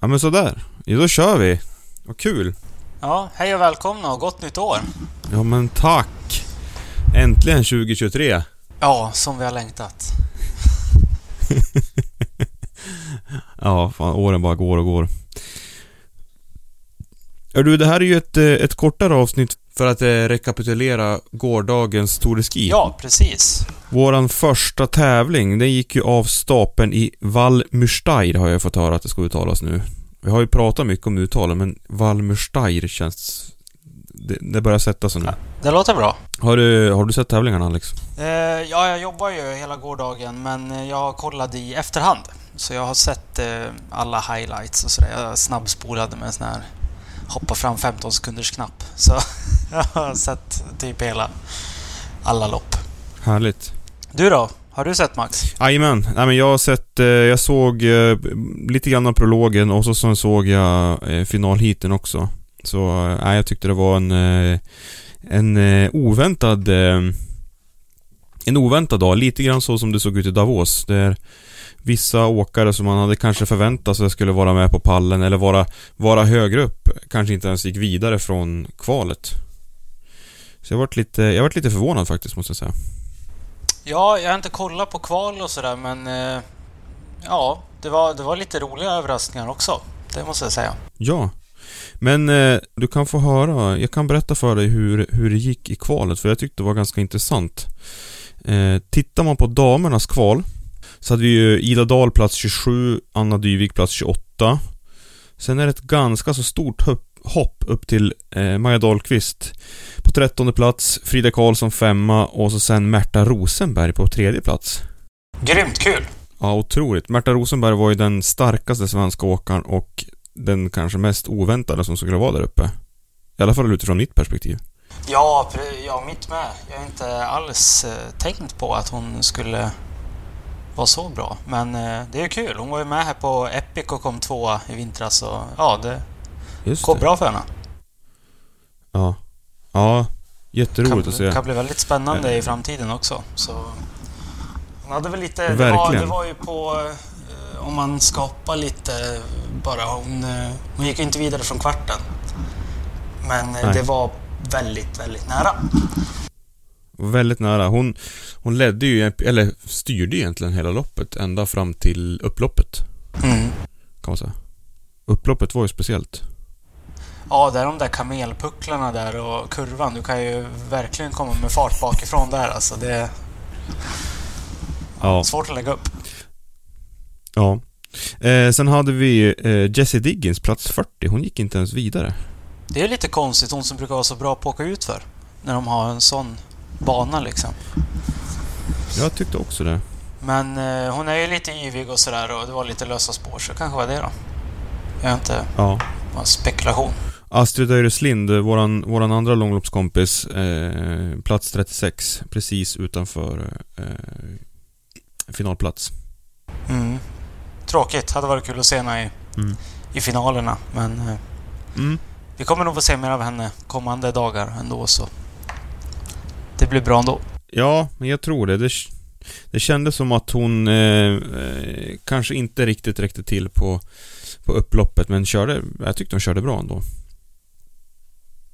Ja men sådär. Ja, då kör vi. Vad kul. Ja, hej och välkomna och gott nytt år. Ja men tack. Äntligen 2023. Ja, som vi har längtat. Ja, fan åren bara går och går. Ja, du, det här är ju ett, eh, ett kortare avsnitt för att eh, rekapitulera gårdagens Tour de Ski. Ja, precis. Våran första tävling, den gick ju av stapeln i Valmürsteir har jag fått höra att det ska uttalas nu. Vi har ju pratat mycket om uttalen men Valmürsteir känns... Det, det börjar sätta sig nu. Det låter bra. Har du, har du sett tävlingarna Alex? Eh, ja, jag jobbar ju hela gårdagen men jag kollade i efterhand. Så jag har sett eh, alla highlights och sådär. Jag snabbspolade med en sån här hoppa fram 15 sekunders knapp. Så jag har sett typ hela alla lopp. Härligt. Du då? Har du sett Max? Jajamän. Nej men jag har sett, eh, jag såg eh, lite grann av prologen och så, så såg jag eh, finalheaten också. Så, nej jag tyckte det var en, en oväntad, en oväntad dag. Lite grann så som det såg ut i Davos. Där vissa åkare som man hade kanske förväntat sig skulle vara med på pallen eller vara, vara högre upp kanske inte ens gick vidare från kvalet. Så jag varit lite, jag varit lite förvånad faktiskt måste jag säga. Ja, jag har inte kollat på kval och sådär men... Eh, ja, det var, det var lite roliga överraskningar också. Det måste jag säga. Ja. Men eh, du kan få höra, jag kan berätta för dig hur, hur det gick i kvalet för jag tyckte det var ganska intressant. Eh, tittar man på damernas kval så hade vi ju Ida Dahl plats 27, Anna Dyvik plats 28. Sen är det ett ganska så stort hopp, upp till eh, Maja Dahlqvist på trettonde plats, Frida Karlsson femma och så sen Märta Rosenberg på tredje plats. Grymt kul! Ja, otroligt. Märta Rosenberg var ju den starkaste svenska åkaren och den kanske mest oväntade som skulle vara där uppe. I alla fall utifrån mitt perspektiv. Ja, ja, mitt med. Jag har inte alls eh, tänkt på att hon skulle vara så bra. Men eh, det är kul. Hon var ju med här på Epic och kom tvåa i vintras och ja, det Just går det. bra för henne. Ja. Ja, jätteroligt att se. kan, kan bli väldigt spännande i framtiden också. Så hon hade väl lite... Det var, Verkligen. det var ju på... eh, Om man skapar lite bara. Hon, eh, hon gick ju inte vidare från kvarten. Men eh, Nej. det var väldigt, väldigt nära. Väldigt nära. Hon, hon ledde ju, eller styrde egentligen hela loppet ända fram till upploppet. Mm. Kan man säga. Upploppet var ju speciellt. Ja, det är de där kamelpucklarna där och kurvan. Du kan ju verkligen komma med fart bakifrån där alltså. Det är Ja. svårt att lägga upp. Ja. Eh, sen hade vi eh, Jessie Diggins, plats 40. Hon gick inte ens vidare. Det är lite konstigt, hon som brukar vara så bra på att åka ut för När de har en sån bana liksom. Jag tyckte också det. Men eh, hon är ju lite yvig och sådär och det var lite lösa spår så kanske var det då. Jag har inte... Ja. Bara spekulation. Astrid Öreslind, våran, våran andra långloppskompis, eh, plats 36, precis utanför eh, finalplats. Mm. Tråkigt. Hade varit kul att se henne i, Mm. i finalerna. Men eh, Mm. vi kommer nog få se mer av henne kommande dagar ändå så. Det blir bra ändå. Ja, men jag tror det. Det, det kändes som att hon eh, eh, kanske inte riktigt räckte till på, på upploppet, men körde, jag tyckte hon körde bra ändå.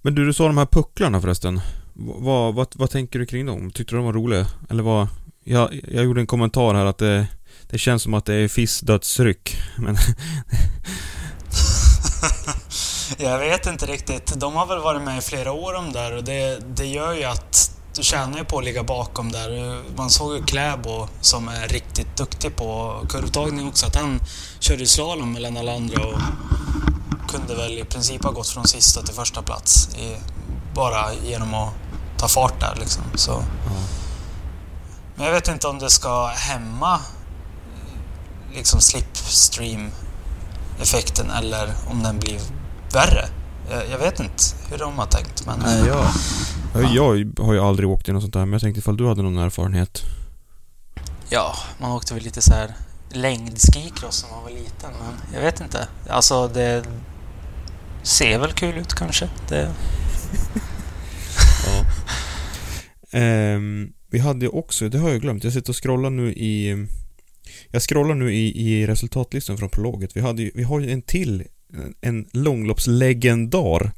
Men du, du sa de här pucklarna förresten. Vad, vad, vad tänker du kring dem? Tyckte du de var roliga? Eller vad? Jag, jag gjorde en kommentar här att det, det känns som att det är fiskdödsryck. Men Jag vet inte riktigt. De har väl varit med i flera år de där och det, det gör ju att du tjänar ju på att ligga bakom där. Man såg ju Kläbo som är riktigt duktig på kurvtagning också, att han körde slalom mellan alla andra och kunde väl i princip ha gått från sista till första plats i, bara genom att ta fart där liksom. Så. Men jag vet inte om det ska hämma liksom slipstream-effekten eller om den blir värre. Jag, jag vet inte hur de har tänkt men... Nej, jag, jag har ju aldrig åkt i något sånt där, men jag tänkte ifall du hade någon erfarenhet. Ja, man åkte väl lite så här längdskikross när man var liten men jag vet inte. Alltså det ser väl kul ut kanske. Det... Ja. Ehm, vi hade ju också, det har jag glömt, jag sitter och scrollar nu i... Jag scrollar nu i, i resultatlistan från prologet. Vi, hade ju, vi har ju en till, en långloppslegendar.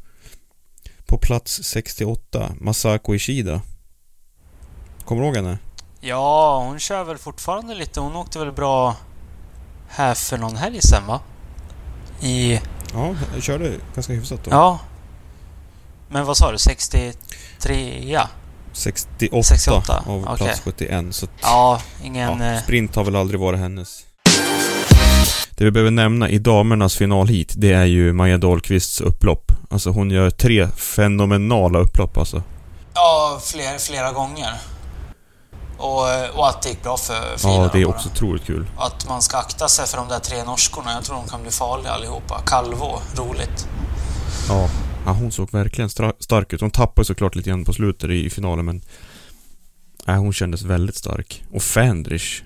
På plats 68, Masako Ishida. Kommer du ihåg henne? Ja, hon kör väl fortfarande lite. Hon åkte väl bra här för någon helg sen va? I... Ja, jag körde ganska hyfsat då. Ja. Men vad sa du? 63? Ja. 68, 68, av okej. plats 71. Så Ja, ingen... ja, eh, sprint har väl aldrig varit hennes. Det vi behöver nämna i damernas final hit, det är ju Maja Dahlqvists upplopp. Alltså hon gör tre fenomenala upplopp alltså. Ja, fler, flera gånger. Och, och att det gick bra för Frida. Ja, det är bara. också otroligt kul. Att man ska akta sig för de där tre norskorna. Jag tror de kan bli farliga allihopa. Calvo, roligt. Ja. ja hon såg verkligen stark ut. Hon tappade såklart lite grann på slutet i, i finalen men... Nej, hon kändes väldigt stark. Och Fendrich.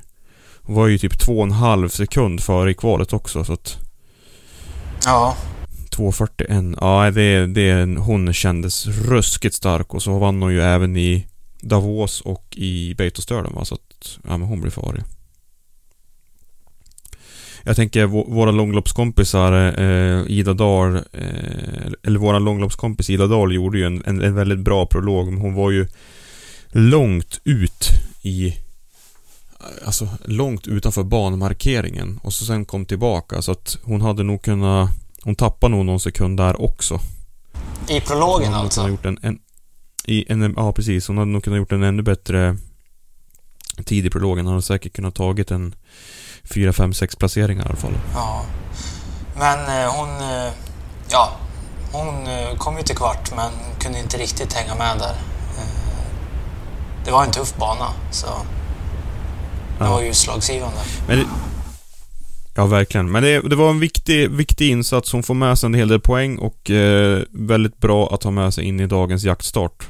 Hon var ju typ två och en halv sekund före i kvalet också så att... Ja, 2.41. Ja, det, det, hon kändes ruskigt stark och så vann hon ju även i Davos och i Beitostölen va, så att, ja men hon blir farlig. Jag tänker våra långloppskompisar eh, Ida Dahl, eh, eller våra långloppskompis Ida Dahl gjorde ju en, en, en väldigt bra prolog, men hon var ju långt ut i Alltså långt utanför banmarkeringen och så sen kom tillbaka så att hon hade nog kunnat hon tappade nog någon sekund där också. i prologen alltså. gjort en, en, i en, ja precis, hon hade nog kunnat gjort en ännu bättre tid i prologen. Hon hade säkert kunnat tagit en 4, 5, 6 placeringar i alla fall. Ja. Men eh, hon... Eh, ja, hon eh, kom ju till kvart men kunde inte riktigt hänga med där. Eh, det var en tuff bana så det var ju utslagsgivande. Men det, ja, verkligen. Men det, det var en viktig, viktig insats. Hon får med sig en hel del poäng och eh, väldigt bra att ha med sig in i dagens jaktstart.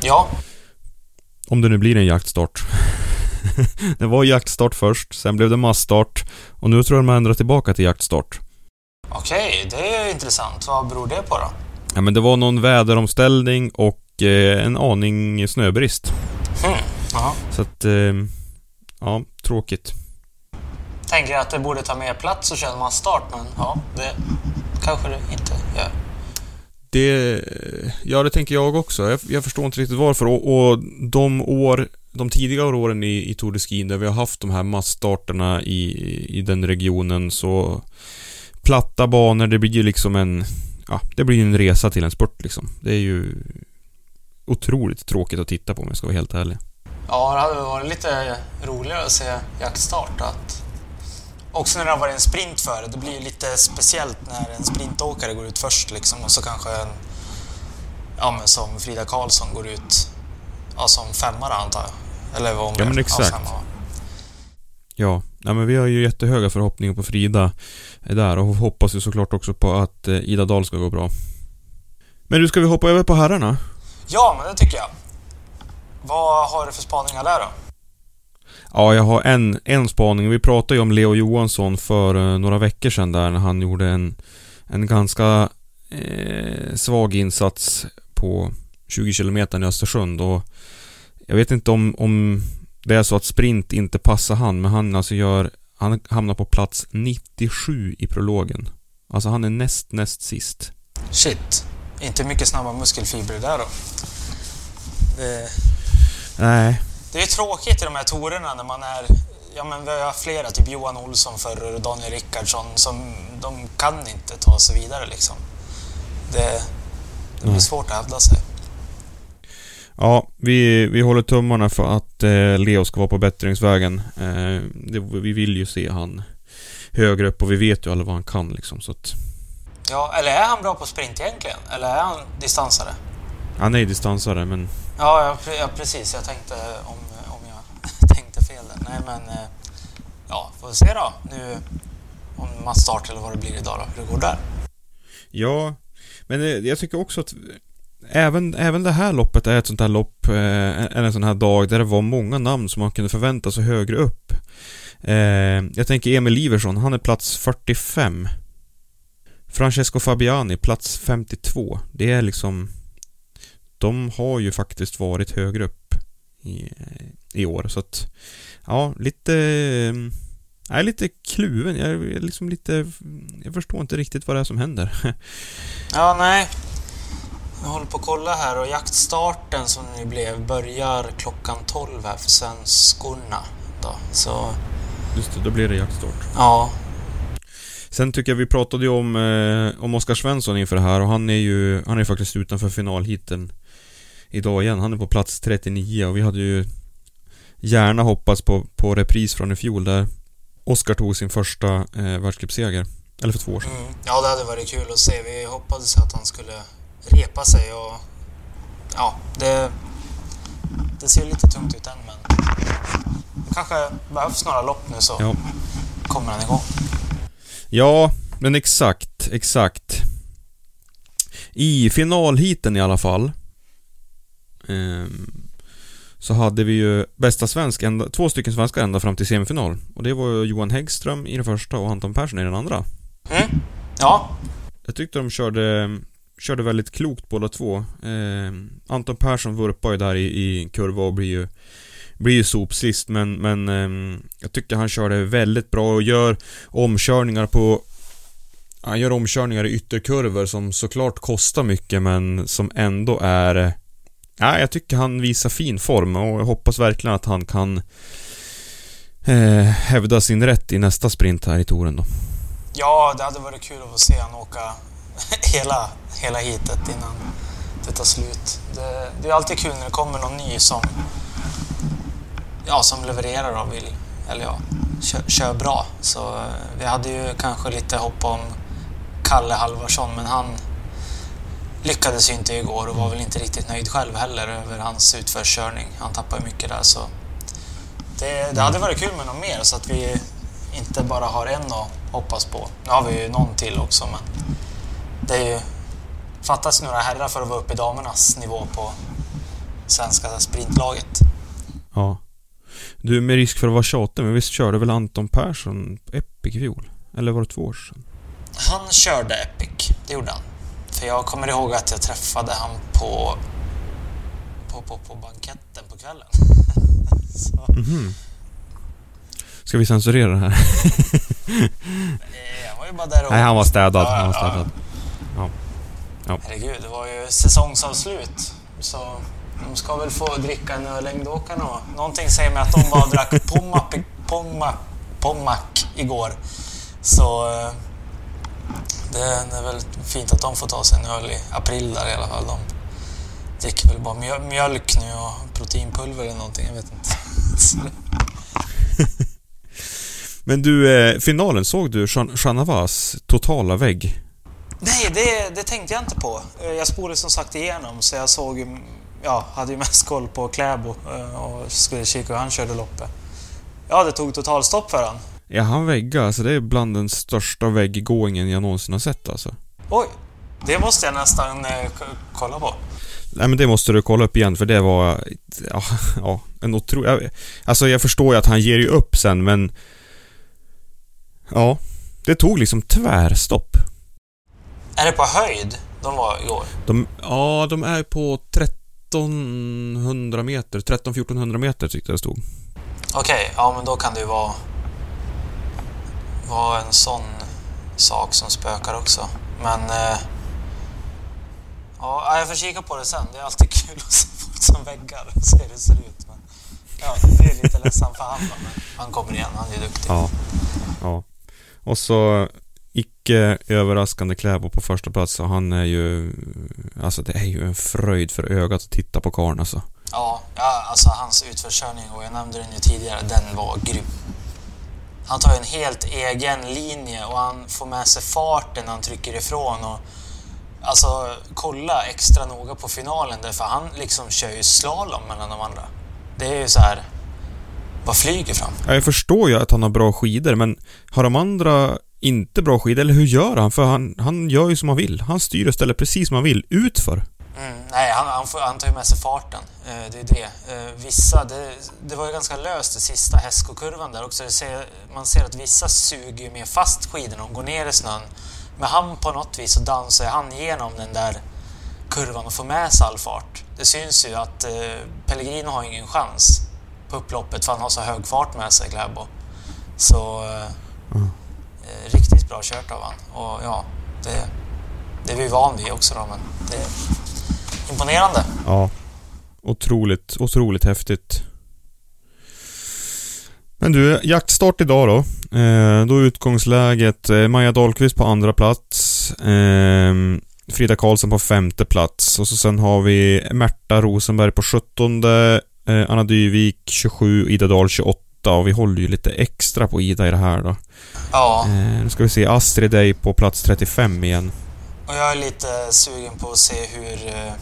Ja, Om det nu blir en jaktstart. det var jaktstart först, sen blev det massstart och nu tror jag de har ändrat tillbaka till jaktstart. okej, det är intressant. Vad beror det på då? Ja men det var någon väderomställning och eh, en aning snöbrist. Ja. Så att, eh, ja, tråkigt. Tänker att det borde ta mer plats och köra man start men ja, det kanske det inte gör. Det, ja det tänker jag också. Jag, jag förstår inte riktigt varför och, och de år, de tidigare åren i, i Tour de Ski där vi har haft de här massstarterna i, i den regionen så platta banor, det blir ju liksom en, ja, det blir ju en resa till en spurt liksom. Det är ju otroligt tråkigt att titta på om jag ska vara helt ärlig. Ja, det hade varit lite roligare att se jaktstart. Att också när det har varit en sprint före, det blir ju lite speciellt när en sprintåkare går ut först liksom och så kanske en, ja men som Frida Karlsson går ut, ja som femmare antar jag. Eller vad hon Ja, men exakt. femma, va? Ja, nej, men vi har ju jättehöga förhoppningar på Frida där och hoppas ju såklart också på att eh, Ida Dahl ska gå bra. Men du, ska vi hoppa över på herrarna? Ja, men det tycker jag. Vad har du för spaningar där då? Ja, jag har en, en spaning. Vi pratade ju om Leo Johansson för uh, några veckor sedan där när han gjorde en, en ganska eh, svag insats på 20 km i Östersund och jag vet inte om, om det är så att sprint inte passar han, men han alltså gör, han hamnar på plats 97 i prologen. Alltså han är näst, näst sist. Shit. Inte mycket snabba muskelfibrer där då. Det... Nej. Det är tråkigt i de här torerna när man är... Ja men vi har flera, typ Johan Olsson förr och Daniel Rickardsson, som de kan inte ta sig vidare liksom. Det, det blir svårt att hävda sig. Ja, vi, vi håller tummarna för att eh, Leo ska vara på bättringsvägen. Eh, det, vi vill ju se han högre upp och vi vet ju alla vad han kan liksom så att... Ja, eller är han bra på sprint egentligen? Eller är han distansare? Han är distansare men... Ja, ja, ja precis. Jag tänkte om, om jag tänkte fel där. Nej men... Eh, ja, får vi se då nu om massstart eller vad det blir idag då, hur det går där. Ja, men eh, jag tycker också att även, även det här loppet är ett sånt här lopp, eh, eller en sån här dag där det var många namn som man kunde förvänta sig högre upp. Jag tänker Emil Iversson, han är plats 45. Francesco Fabiani, plats 52. Det är liksom... De har ju faktiskt varit högre upp i, i år, så att... Ja, lite... Jag är lite kluven. Jag är liksom lite... Jag förstår inte riktigt vad det är som händer. Ja, nej. Jag håller på att kolla här och jaktstarten som nu blev börjar klockan 12 här för svenskorna. Då. Så Just det, då blir det jaktstart. ja, Sen tycker jag vi pratade ju om, eh, om Oskar Svensson inför det här och han är ju, han är faktiskt utanför finalhiten idag igen. Han är på plats 39 och vi hade ju gärna hoppats på, på repris från i fjol där Oskar tog sin första eh, världscupseger. Eller för två år sedan. mm, ja, det hade varit kul att se. Vi hoppades att han skulle repa sig och ja, det, det ser lite tungt ut än men det kanske behövs några lopp nu så Ja. kommer han igång. Ja, men exakt, exakt. I finalhiten i alla fall så hade vi ju bästa svensk, ända, två stycken svenskar ända fram till semifinal. Och det var Johan Häggström i den första och Anton Persson i den andra. Mm. Ja, Jag tyckte de körde, körde väldigt klokt båda två. Ehm, Anton Persson vurpar ju där i, i kurva och blir ju blir ju sopsist men, men ehm, jag tycker han körde väldigt bra och gör omkörningar på Han gör omkörningar i ytterkurvor som såklart kostar mycket men som ändå är eh, Ja, jag tycker han visar fin form och jag hoppas verkligen att han kan eh, hävda sin rätt i nästa sprint här i touren då. ja, det hade varit kul att få se han åka hela, hela hitet innan det tar slut. Det, det är alltid kul när det kommer någon ny som ja, som levererar och vill, eller ja, kör, kör bra. Så eh, vi hade ju kanske lite hopp om Kalle Halvarsson, men han lyckades ju inte igår och var väl inte riktigt nöjd själv heller över hans utförskörning. Han tappade mycket där så det, det hade varit kul med någon mer så att vi inte bara har en att hoppas på. Nu har vi ju någon till också men det är ju fattas några herrar för att vara uppe i damernas nivå på svenska sprintlaget. Ja. Du, med risk för att vara tjatig, men visst körde väl Anton Persson Epic i fjol? Eller var det två år sedan? Han körde Epic, det gjorde han. För jag kommer ihåg att jag träffade han på, på, på, på banketten på kvällen. Så, Mhm. Ska vi censurera det här? eh, han var ju bara där och... Nej, han var städad. Ja, Han var ja, städad. Herregud, det var ju säsongsavslut. Så de ska väl få dricka en öl längdåkarna Någonting säger mig att de bara drack Pommac, Pommac, Pommac igår. Så eh, det, är väl fint att de får ta sig en öl i april där i alla fall. De dricker väl bara mjö- mjölk nu och proteinpulver eller någonting, jag vet inte. Men du, eh, finalen, såg du Shanavas totala vägg? Nej, det, det tänkte jag inte på. Eh, Jag spolade som sagt igenom så jag såg ja, hade ju mest koll på Kläbo eh, och skulle kika hur han körde loppet. Ja, det tog totalstopp för han. Ja, han väggar, alltså det är bland den största vägggåingen jag någonsin har sett alltså. Oj! Det måste jag nästan eh, kolla på. Nej men det måste du kolla upp igen för det var... Ja, ja en otrolig... Alltså jag förstår ju att han ger ju upp sen men... Ja. Det tog liksom tvärstopp. Är det på höjd de var igår? De, ja, de är på 1300 meter. 13-1400 meter tyckte jag det stod. Okej, okay, ja men då kan det ju vara... Vara en sån sak som spökar också. Men... Eh, ja, jag får kika på det sen. Det är alltid kul att se folk som väggar och se hur det ser ut. Men, ja, det är lite ledsamt för han men han kommer igen. Han är duktig. Ja. ja. Och så icke överraskande Kläbo på första plats och han är ju... Alltså det är ju en fröjd för ögat att titta på karln alltså. Ja, ja, alltså hans utförskörning och jag nämnde den ju tidigare, den var grym. Han tar en helt egen linje och han får med sig farten när han trycker ifrån och alltså kolla extra noga på finalen därför han liksom kör ju slalom mellan de andra. Det är ju så här vad flyger fram. Jag förstår ju att han har bra skidor men har de andra inte bra skidor, eller hur gör han? För han, han gör ju som han vill. Han styr och ställer precis som han vill, utför. Mm, nej, han, han, får, han tar ju med sig farten. Eh, det är det. Eh, vissa, det, det var ju ganska löst det sista hästskokurvan där också. Ser, man ser att vissa suger ju mer fast skidorna och går ner i snön. Men han på något vis så dansar han igenom den där kurvan och får med sig all fart. Det syns ju att eh, Pellegrino har ingen chans på upploppet för han har så hög fart med sig, Kläbo. Så... Eh, mm. Riktigt bra kört av han. Och ja, det, det är vi van vid också då, men det imponerande. Ja. Otroligt, otroligt häftigt. Men du, jaktstart idag då. Eh, då är utgångsläget eh, Maja Dahlqvist på andra plats. Eh, Frida Karlsson på femte plats. Och så sen har vi Märta Rosenberg på sjuttonde. Eh, Anna Dyvik 27, Ida Dahl 28 och vi håller ju lite extra på Ida i det här då. Ja. Eh, nu ska vi se, Astrid är på plats 35 igen. Och jag är lite sugen på att se hur eh,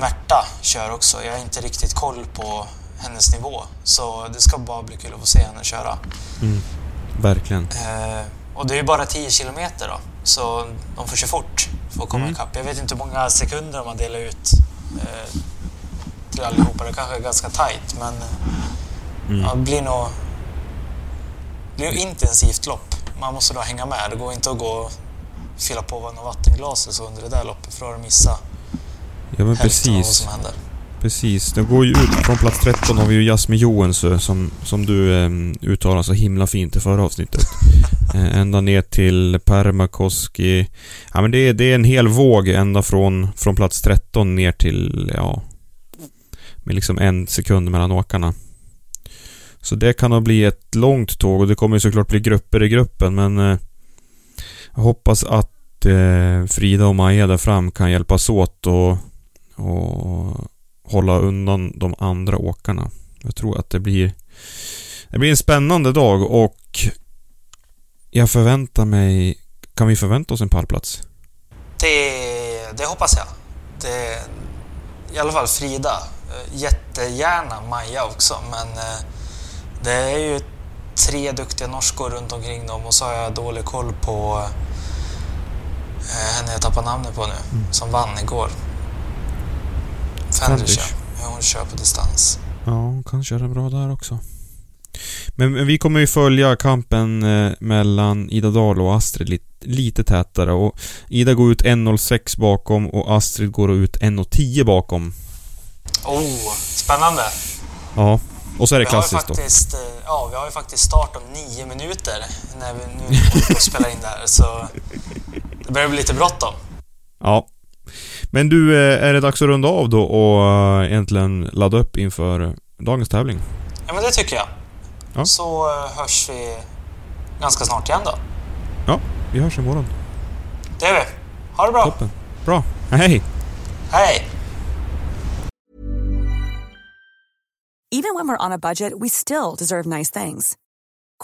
Märta kör också. Jag har inte riktigt koll på hennes nivå. Så det ska bara bli kul att få se henne köra. Mm, verkligen. Eh, och det är ju bara 10 kilometer då. Så de får köra fort för att komma mm. ikapp. Jag vet inte hur många sekunder man delar ut eh, till allihopa. Det kanske är ganska tajt men mm. ja, det blir nog det blir intensivt lopp. Man måste då hänga med. Det går inte att gå och fylla på något vattenglas och så under det där loppet för då har du missat ja, men precis. av vad som händer. Precis, det går ju ut från plats 13 har vi ju Jasmin Joensö som, som du eh, uttalade så himla fint i förra avsnittet. eh, ända ner till Permakoski. Ja men det är, det är en hel våg ända från, från plats 13 ner till, ja... Med liksom en sekund mellan åkarna. Så det kan nog bli ett långt tåg och det kommer ju såklart bli grupper i gruppen men eh, jag hoppas att eh, Frida och Maja där fram kan hjälpas åt och, och hålla undan de andra åkarna. Jag tror att det blir det blir en spännande dag och jag förväntar mig... Kan vi förvänta oss en pallplats? Det, det hoppas jag. Det, I alla fall Frida. Jättegärna Maja också, men eh, det är ju tre duktiga norskor runt omkring dem och så har jag dålig koll på eh, henne jag tappar namnet på nu, mm. som vann igår. Fendrish. Hon kör på distans. Ja, hon kan köra bra där också. Men vi kommer ju följa kampen eh, mellan Ida Dahl och Astrid lite, lite tätare och Ida går ut 1.06 bakom och Astrid går ut 1.10 bakom. Oh, spännande! Ja, och så är det klassiskt faktiskt, då. Eh, ja, vi har ju faktiskt start om nio minuter när vi nu spelar in det här, så det börjar bli lite bråttom. Ja. Men du, eh, är det dags att runda av då och eh, egentligen ladda upp inför dagens tävling? Ja, men det tycker jag. Ja. Så hörs vi ganska snart igen då. Ja, vi hörs imorgon. Det gör vi. Ha det bra. Toppen. Bra. Hej. Hej. Even when we're on a budget, we still deserve nice things.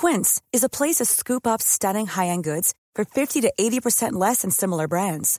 Quince is a place to scoop up stunning high-end goods for 50 to 80% less than similar brands.